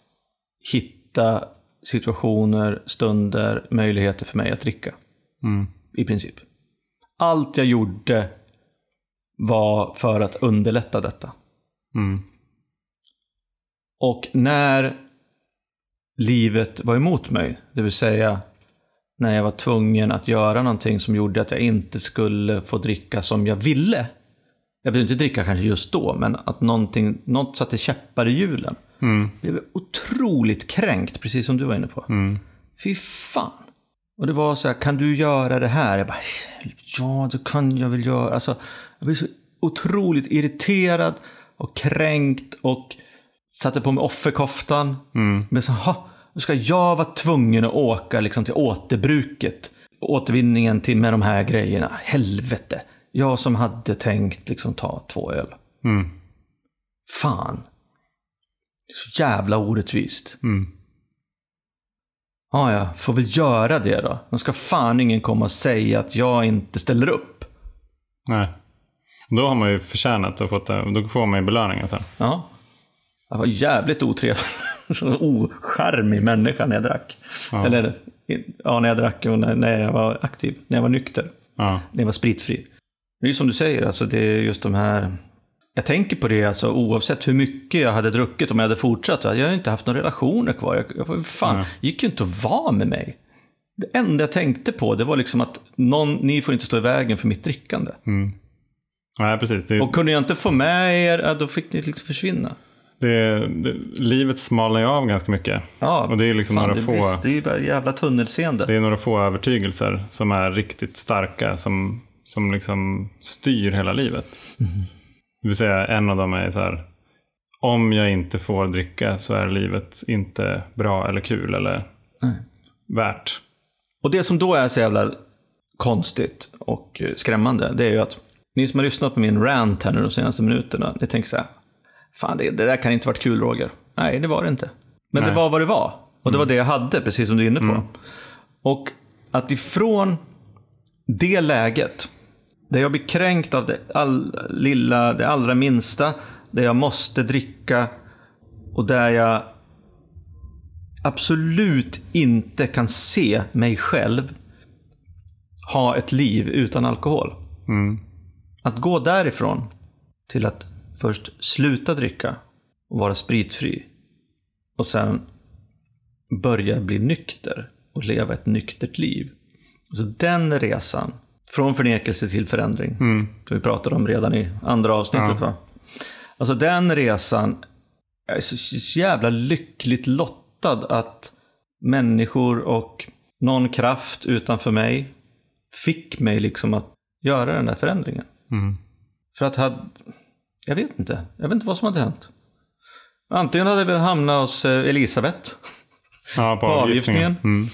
hitta situationer, stunder, möjligheter för mig att dricka. Mm. I princip. Allt jag gjorde var för att underlätta detta. Mm. Och när livet var emot mig, det vill säga när jag var tvungen att göra någonting som gjorde att jag inte skulle få dricka som jag ville. Jag behövde inte dricka kanske just då, men att någonting, något satte käppar i hjulen. Mm. Jag blev otroligt kränkt, precis som du var inne på. Mm. Fy fan. Och det var så här, kan du göra det här? Jag bara, ja det kan jag väl göra. Alltså, jag blev så otroligt irriterad och kränkt och satte på mig offerkoftan. Mm. Men så, ha, nu ska jag vara tvungen att åka liksom, till återbruket. Återvinningen till med de här grejerna. Helvete. Jag som hade tänkt liksom, ta två öl. Mm. Fan. Så jävla orättvist. Mm. Ja, ja, får väl göra det då. Då ska fan ingen komma och säga att jag inte ställer upp. Nej. Då har man ju förtjänat att fått. Då får man ju belöningen sen. Ja. Jag var jävligt otrevlig. Så ocharmig människa när jag drack. Ja. Eller ja, när jag drack och när, när jag var aktiv. När jag var nykter. Ja. När jag var spritfri. Det är ju som du säger, alltså det är just de här... Jag tänker på det alltså oavsett hur mycket jag hade druckit om jag hade fortsatt. Jag hade inte haft några relationer kvar. Jag, jag, fan, Nej. gick ju inte att vara med mig. Det enda jag tänkte på det var liksom att någon, ni får inte stå i vägen för mitt drickande. Mm. Nej, precis. Det, Och kunde jag inte få med er, ja, då fick ni liksom försvinna. Det, det, livet smalnar ju av ganska mycket. Ja, Och det är liksom fan, några det, få- blir- det är ju bara jävla tunnelseende. Det är några få övertygelser som är riktigt starka. Som, som liksom styr hela livet. Det vill säga en av dem är så här. Om jag inte får dricka så är livet inte bra eller kul eller Nej. värt. Och det som då är så jävla konstigt och eh, skrämmande, det är ju att ni som har lyssnat på min rant här nu de senaste minuterna, ni tänker så här, fan det, det där kan inte varit kul Roger. Nej, det var det inte. Men Nej. det var vad det var. Och det var det jag hade, precis som du är inne på. Och att ifrån det läget, där jag blir kränkt av det, all, lilla, det allra minsta, där jag måste dricka och där jag absolut inte kan se mig själv ha ett liv utan alkohol. Mm. Att gå därifrån till att först sluta dricka och vara spritfri och sen börja bli nykter och leva ett nyktert liv. Så den resan, från förnekelse till förändring, Mm. som vi pratade om redan i andra avsnittet. Ja. Va? Alltså den resan, jag är så så jävla lyckligt lottad att människor och någon kraft utanför mig fick mig liksom att göra den där förändringen. Mm. För att hade, jag vet inte, jag vet inte vad som hade hänt. Antingen hade väl hamnat hos eh, Elisabeth. Ja, på, På avgiftningen. avgiftningen. Mm.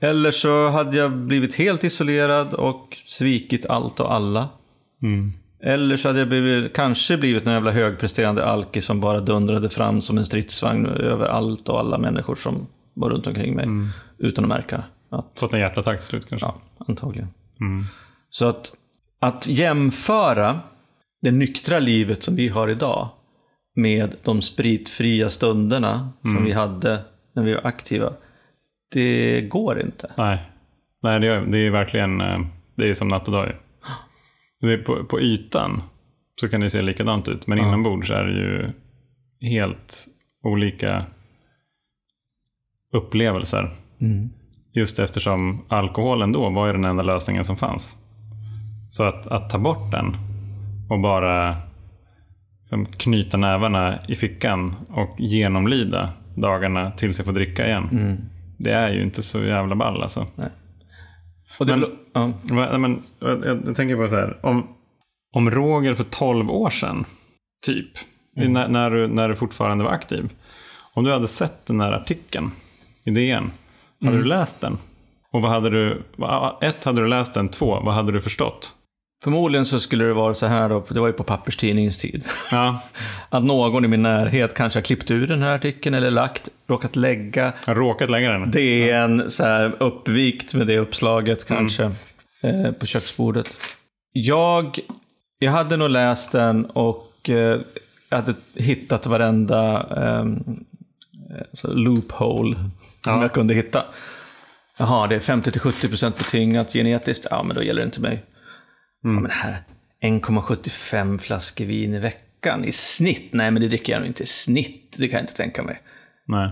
Eller så hade jag blivit helt isolerad och svikit allt och alla. Mm. Eller så hade jag blivit, kanske blivit någon jävla högpresterande alki som bara dundrade fram som en stridsvagn över allt och alla människor som var runt omkring mig. Utan att märka. Att, Fått en hjärtattack till slut kanske. ja, antagligen. Mm. Så att, att jämföra det nyktra livet som vi har idag med de spritfria stunderna som vi hade när vi var aktiva. Det går inte. Nej, Nej det, är, det är verkligen eh, det är som natt och dag. Det är på, på ytan så kan det se likadant ut, men inombords är det ju helt olika upplevelser. Mm. Just eftersom alkoholen då var ju den enda lösningen som fanns. Så att, att ta bort den och bara liksom, knyta nävarna i fickan och genomlida dagarna tills jag får dricka igen. Mm. Det är ju inte så jävla ball alltså. Och det, Men- ja. Men, jag, jag, tänker på så här. Om, om Roger för 12 år sedan, typ, Mm. när, när, du, när du fortfarande var aktiv. Om du hade sett den här artikeln i DN, hade Mm. du läst den? Och vad hade du, ett, hade du läst den? Två, vad hade du förstått? Förmodligen så skulle det vara så här då, för det var ju på papperstidningens tid. Ja, Att någon i min närhet kanske har klippt ur den här artikeln eller lagt, råkat lägga råkat lägga den. DN så här uppvikt med det uppslaget kanske eh, på köksbordet. Jag, jag hade nog läst den och eh, hade hittat varenda eh, så loophole som Ja. jag kunde hitta. Jaha, det är 50-70% betingat genetiskt. Ja, men då gäller det inte mig. Ja, men här, 1,75 flaskor vin i veckan i snitt. Nej, men det dricker jag nog inte i snitt. Det kan jag inte tänka mig. Nej.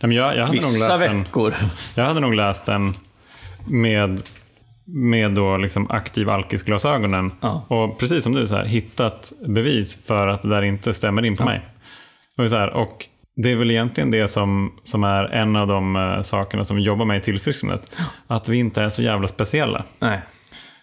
Nej men jag, jag, hade nog Vissa läst den, veckor. jag hade nog läst den med, med då liksom aktiv alkisglasögonen. Ja. Och precis som du, så här, hittat bevis för att det där inte stämmer in på mig. Och, så här, och det är väl egentligen det som, som är en av de eh, sakerna som jobbar med i tillfrisknandet. Att vi inte är så jävla speciella. Nej.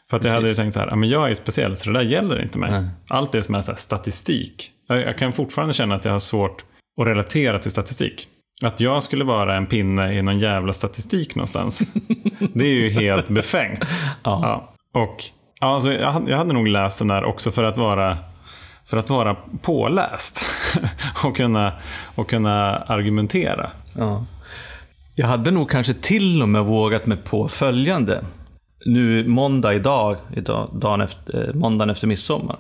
För att jag hade ju tänkt så här, men jag är speciell så det där gäller inte mig. Nej. Allt det som är så statistik. Jag, jag kan fortfarande känna att jag har svårt att relatera till statistik. Att jag skulle vara en pinne i någon jävla statistik någonstans. det är ju helt befängt. Ja. Och ja, alltså, jag, hade- jag hade nog läst den där också för att vara för att vara påläst och kunna, och kunna argumentera. Ja. Jag hade nog kanske till och med vågat mig på följande. Nu måndag idag, idag dagen efter, eh, måndagen efter midsommar.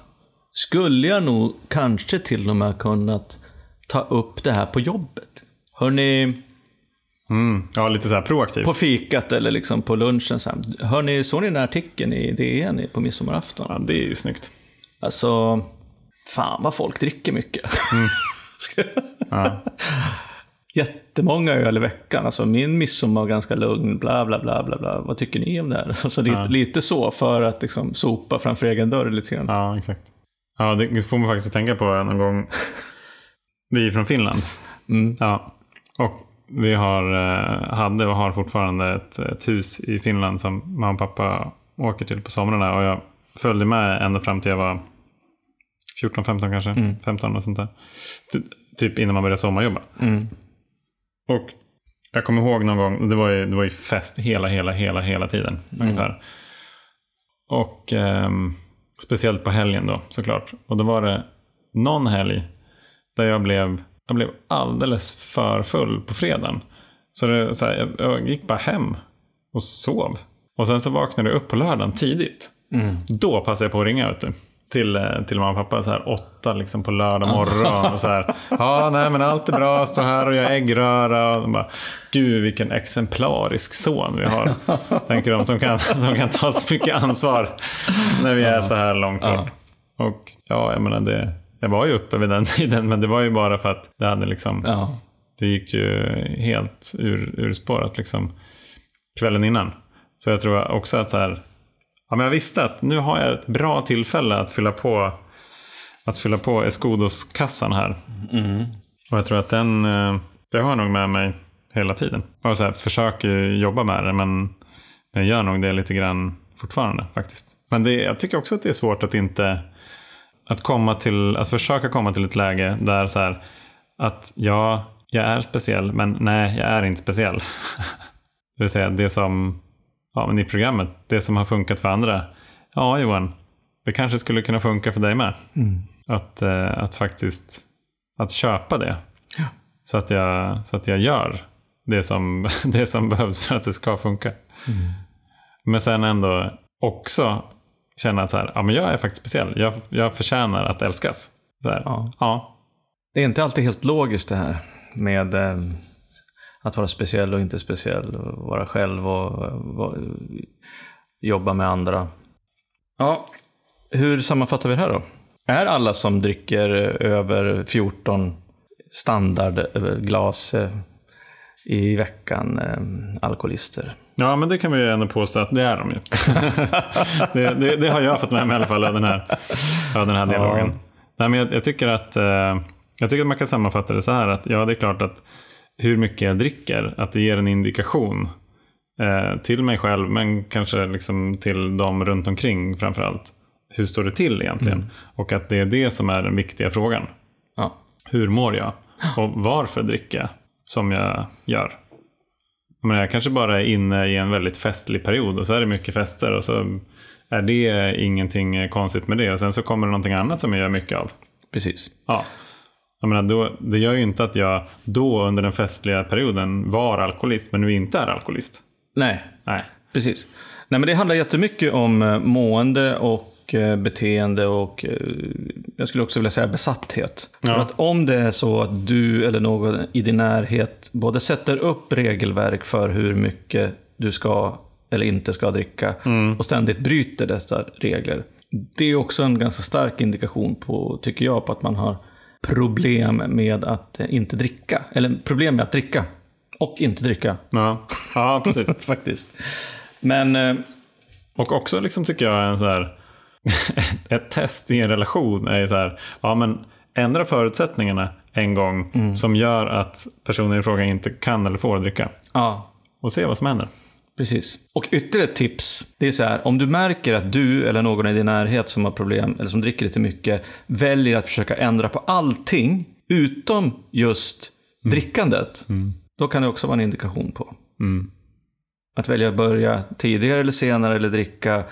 Skulle jag nog kanske till och med kunnat ta upp det här på jobbet. Hörni, Mm. Ja, lite så här proaktivt. på fikat eller liksom på lunchen. Så här, Hörni, såg ni den här artikeln i DN på midsommarafton? Ja, det är ju snyggt. Alltså, fan vad folk dricker mycket. Ja. Jättemånga öl i veckan. Alltså min midsommar var ganska lugn. Bla bla bla bla bla. Vad tycker ni om det här? Alltså lite, lite så för att liksom sopa framför egen dörr lite grann. Ja, exakt. Ja, det får man faktiskt tänka på någon gång. Vi är från Finland. Mm. Ja. Och vi har, eh, hade och har fortfarande ett, ett hus i Finland som mamma och pappa åker till på somrarna. Och jag följde med ända fram till jag var 14-15 kanske. Mm. 15 och sånt där. Ty- Typ innan man började sommarjobba. Mm. Och jag kommer ihåg någon gång, det var ju, det var ju fest hela, hela, hela, hela tiden. Ungefär. Och ehm, speciellt på helgen då såklart. Och då var det någon helg där jag blev, jag blev alldeles för full på fredagen. Så, det, så här, jag, jag gick bara hem och sov. Och sen så vaknade jag upp på lördagen tidigt. Mm. Då passade jag på att ringa vet du, till, eh, till mamma och pappa så här åtta liksom på lördag morgon. Och så här, ja nej men allt är bra, stå här och gör äggröra. Och de bara, Gud vilken exemplarisk son vi har. Tänker de som kan, som kan ta så mycket ansvar när vi är så här långt bort. Och ja, jag menar det, jag var ju uppe vid den tiden men det var ju bara för att det hade liksom det gick ju helt ur, ur spåret liksom kvällen innan. Så jag tror också att så här, ja, men jag visste att nu har jag ett bra tillfälle att fylla på att fylla på Escudos-kassan här. Mm. Och jag tror att den, eh, det har jag nog med mig hela tiden. Och så här, försöker jobba med det men jag gör nog det lite grann fortfarande faktiskt. Men det, jag tycker också att det är svårt att inte att komma till, att försöka komma till ett läge där så här att ja, jag är speciell men nej, jag är inte speciell. det vill säga det som, ja men i programmet, det som har funkat för andra. Ja Johan, det kanske skulle kunna funka för dig med. Mm. Att, eh, att faktiskt att köpa det. Ja. Så, att jag, så att jag gör det som, det som behövs för att det ska funka. Men sen ändå också känna att så här, ja, men jag är faktiskt speciell. Jag, jag förtjänar att älskas. Så här, Ja. ja. Det är inte alltid helt logiskt det här med eh, att vara speciell och inte speciell. Och vara själv och vara- jobba med andra. Ja, hur sammanfattar vi det här då? Är alla som dricker över 14 standardglas eh, i veckan eh, alkoholister? Ja, men det kan vi ju ändå påstå att det är de ju. det, det, det har jag fått med mig i alla fall av den här, av den här dialogen. Ja. Nej, men jag, jag, tycker att, eh, jag tycker att man kan sammanfatta det så här att ja, det är klart att hur mycket jag dricker, att det ger en indikation eh, till mig själv, men kanske liksom till dem runt omkring framför allt. Hur står det till egentligen? Och att det är det som är den viktiga frågan. Ja, Hur mår jag? Och varför dricker jag som jag gör? Men jag kanske bara är inne i en väldigt festlig period och så är det mycket fester och så är det ingenting konstigt med det. Och sen så kommer det någonting annat som jag gör mycket av. precis. Ja. Jag menar, då, det gör ju inte att jag då under den festliga perioden var alkoholist men nu inte är alkoholist. Nej, Nej. Precis. Nej, men det handlar jättemycket om eh, mående och eh, beteende och eh, jag skulle också vilja säga besatthet. Ja. För att om det är så att du eller någon i din närhet både sätter upp regelverk för hur mycket du ska eller inte ska dricka och ständigt bryter dessa regler. Det är också en ganska stark indikation på, tycker jag, på att man har problem med att eh, inte dricka. Eller problem med att dricka och inte dricka. Ja, ja precis. Faktiskt. Men eh, Och också liksom tycker jag en så här, ett, test i en relation är så här, ja men ändra förutsättningarna en gång som gör att personen i fråga inte kan eller får dricka. ja, Och se vad som händer. Precis. Och ytterligare ett tips. Det är så här, om du märker att du eller någon i din närhet som har problem eller som dricker lite mycket väljer att försöka ändra på allting utom just drickandet. Då kan det också vara en indikation på. Mm. Att välja att börja tidigare eller senare eller dricka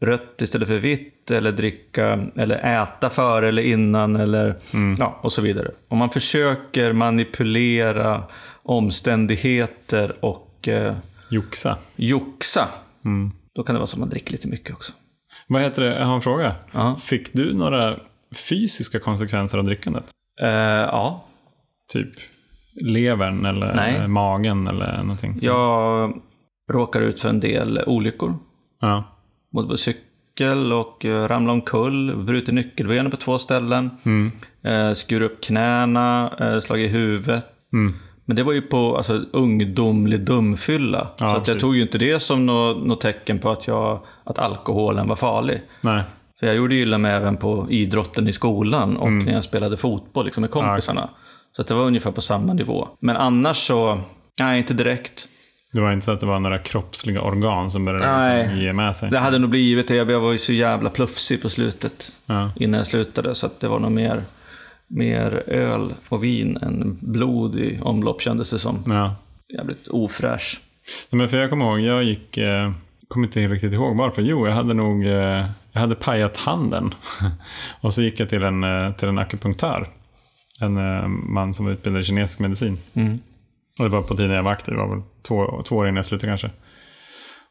rött istället för vitt eller dricka eller äta före eller innan eller ja, och så vidare. Om man försöker manipulera omständigheter och eh, Joxa. joxa, Mm. då kan det vara så att man dricker lite mycket också. Vad heter det? Jag har en fråga. Ja, Fick du några fysiska konsekvenser av drickandet? eh, ja. Typ levern eller Nej. magen eller någonting? jag råkar ut för en del olyckor. Ja. Både på cykel och eh, ramla omkull, brutit nyckelbenet på två ställen. Mm. Eh, skur upp knäna, slagit i huvudet. Mm. Men det var ju på alltså, ungdomlig dumfylla. Ja, så att jag tog ju inte det som något nå tecken på att, jag, att alkoholen var farlig. Nej. För jag gjorde ju illa mig även på idrotten i skolan och Mm. när jag spelade fotboll liksom, med kompisarna. Så att det var ungefär på samma nivå. Men annars så, nej inte direkt. Det var inte så att det var några kroppsliga organ som började Nej. liksom ge med sig? Det hade nog blivit det. Jag var ju så jävla plufsig på slutet. Ja. Innan jag slutade. Så att det var nog mer, mer öl och vin än blod i omlopp kändes det som. Ja. Jävligt ofräsch. Men för jag kommer ihåg, jag gick, eh, kommer inte riktigt ihåg varför. Jo, jag hade nog, eh, jag hade pajat handen. och så gick jag till en, eh, till en akupunktör. En eh, man som utbildade kinesisk medicin. Mm. Och det var på tiden jag var aktiv, det var väl två, två år innan jag slutade kanske.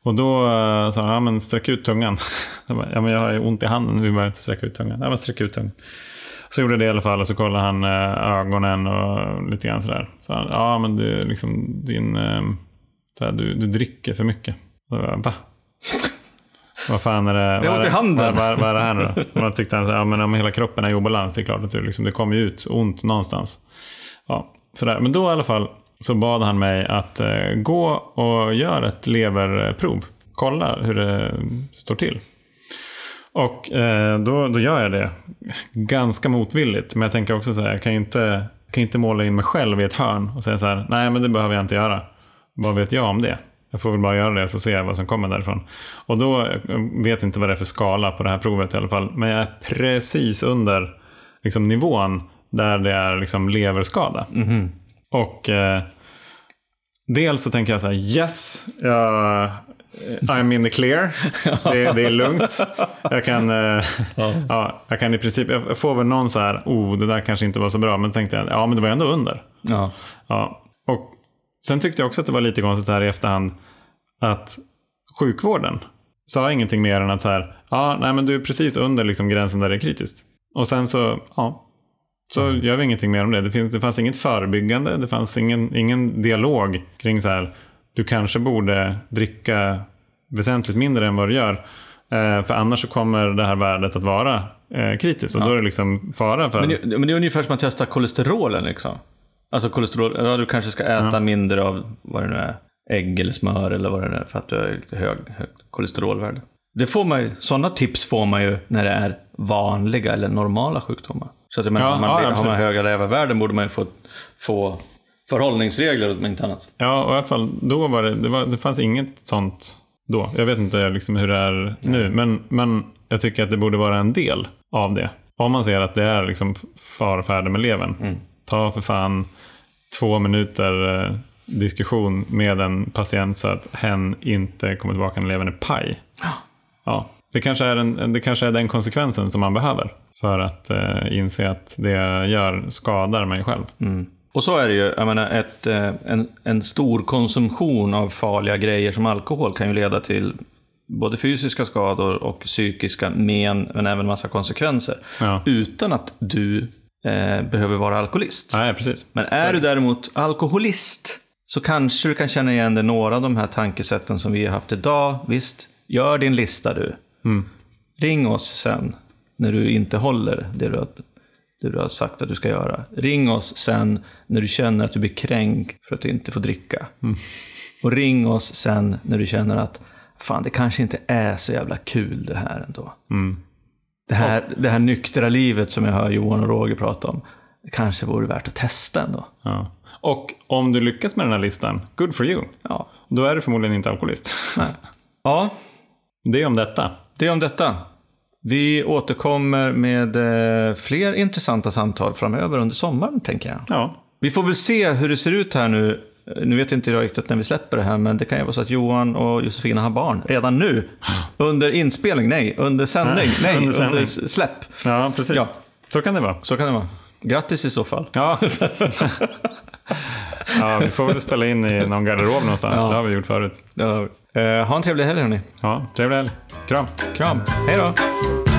Och då eh, sa han, ja men sträck ut tungan. Jag bara, ja men jag har ont i handen, vi behöver inte sträcka ut tungan. Ja men sträck ut tungan. Så gjorde det i alla fall och så kollade han eh, ögonen och lite grann sådär. Så han, ja men du, liksom, din, eh, här, du, du dricker för mycket. Och jag bara, Va? Vad fan är det? Vad är ont i det- handen. Vad, vad, är det här nu då? Och tyckte han så här, ja men om hela kroppen är i obalans, det är klart att du, liksom, det kommer ut ont någonstans. Ja, sådär. Men då i alla fall så bad han mig att eh, gå och göra ett leverprov. Kolla hur det står till. Och eh, då, då gör jag det. Ganska motvilligt. Men jag tänker också så här, jag kan ju inte, kan inte måla in mig själv i ett hörn och säga så här, nej men det behöver jag inte göra. Vad vet jag om det? Jag får väl bara göra det så ser jag vad som kommer därifrån. Och då eh, vet inte vad det är för skala på det här provet i alla fall. Men jag är precis under liksom, nivån där det är liksom, leverskada. Mhm. Och eh, dels så tänker jag så här, yes, jag, I'm in the clear. Det, det är lugnt. Jag kan, eh, ja. jag kan i princip, jag får väl någon så här, oh det där kanske inte var så bra. Men tänkte jag, ja men det var ändå under. Ja. Ja. Och Sen tyckte jag också att det var lite konstigt här i efterhand att sjukvården sa ingenting mer än att så här, ja, nej men du är precis under liksom gränsen där det är kritiskt. Och sen så, ja, så Mm. gör vi ingenting mer om det. Det, finns, det fanns inget förebyggande, det fanns ingen, ingen dialog kring så här, du kanske borde dricka väsentligt mindre än vad du gör. Eh, för annars så kommer det här värdet att vara eh, kritiskt och då är det liksom fara för... Men det, men det är ungefär som att testa kolesterolen liksom. Alltså kolesterol, ja, du kanske ska äta Ja. mindre av vad det nu är, ägg eller smör eller vad det nu är för att du har lite hög, högt kolesterolvärde. Det får man ju, sådana tips får man ju när det är vanliga eller normala sjukdomar. Så att jag menar, Ja, om man, ja, har man höga levervärden borde man ju få, få förhållningsregler om inte annat. Ja, och i alla fall då var det, det, var, det fanns inget sånt då. Jag vet inte liksom hur det är nu, men, men jag tycker att det borde vara en del av det. Om man ser att det är liksom farfärde med levern. Ta för fan två minuter eh, diskussion med en patient så att hen inte kommer tillbaka när levern är paj. Ja, det kanske är, en, det kanske är den konsekvensen som man behöver för att eh, inse att det jag gör skadar mig själv. Och så är det ju, jag menar, ett, eh, en, en stor konsumtion av farliga grejer som alkohol kan ju leda till både fysiska skador och psykiska men, men även massa konsekvenser. Ja. Utan att du eh, behöver vara alkoholist. Nej, precis. Men är du däremot alkoholist så kanske du kan känna igen dig några av de här tankesätten som vi har haft idag. Visst, gör din lista du. Ring oss sen när du inte håller det du, har, det du har sagt att du ska göra. Ring oss sen när du känner att du blir kränkt för att du inte får dricka. Och ring oss sen när du känner att fan, det kanske inte är så jävla kul det här ändå. Det, här, det här nyktra livet som jag hör Johan och Roger prata om, det kanske vore värt att testa ändå. Ja. Och om du lyckas med den här listan, good for you. Ja. Då är du förmodligen inte alkoholist. ja, Det är om detta. det är om detta. Vi återkommer med eh, fler intressanta samtal framöver under sommaren, tänker jag. Ja, Vi får väl se hur det ser ut här nu. Eh, Nu vet inte jag riktigt när vi släpper det här, men det kan ju vara så att Johan och Josefina har barn redan nu. Under inspelning, nej, under sändning, nej, Under under, sändning. släpp. ja precis. Ja. Så kan det vara. Så kan det vara. Grattis i så fall. Ja. ja, vi får väl spela in i någon garderob någonstans. Ja. Det har vi gjort förut. Ja. Eh, ha en trevlig helg hörni. Ja, trevlig helg. Kram. Kram. Hej då.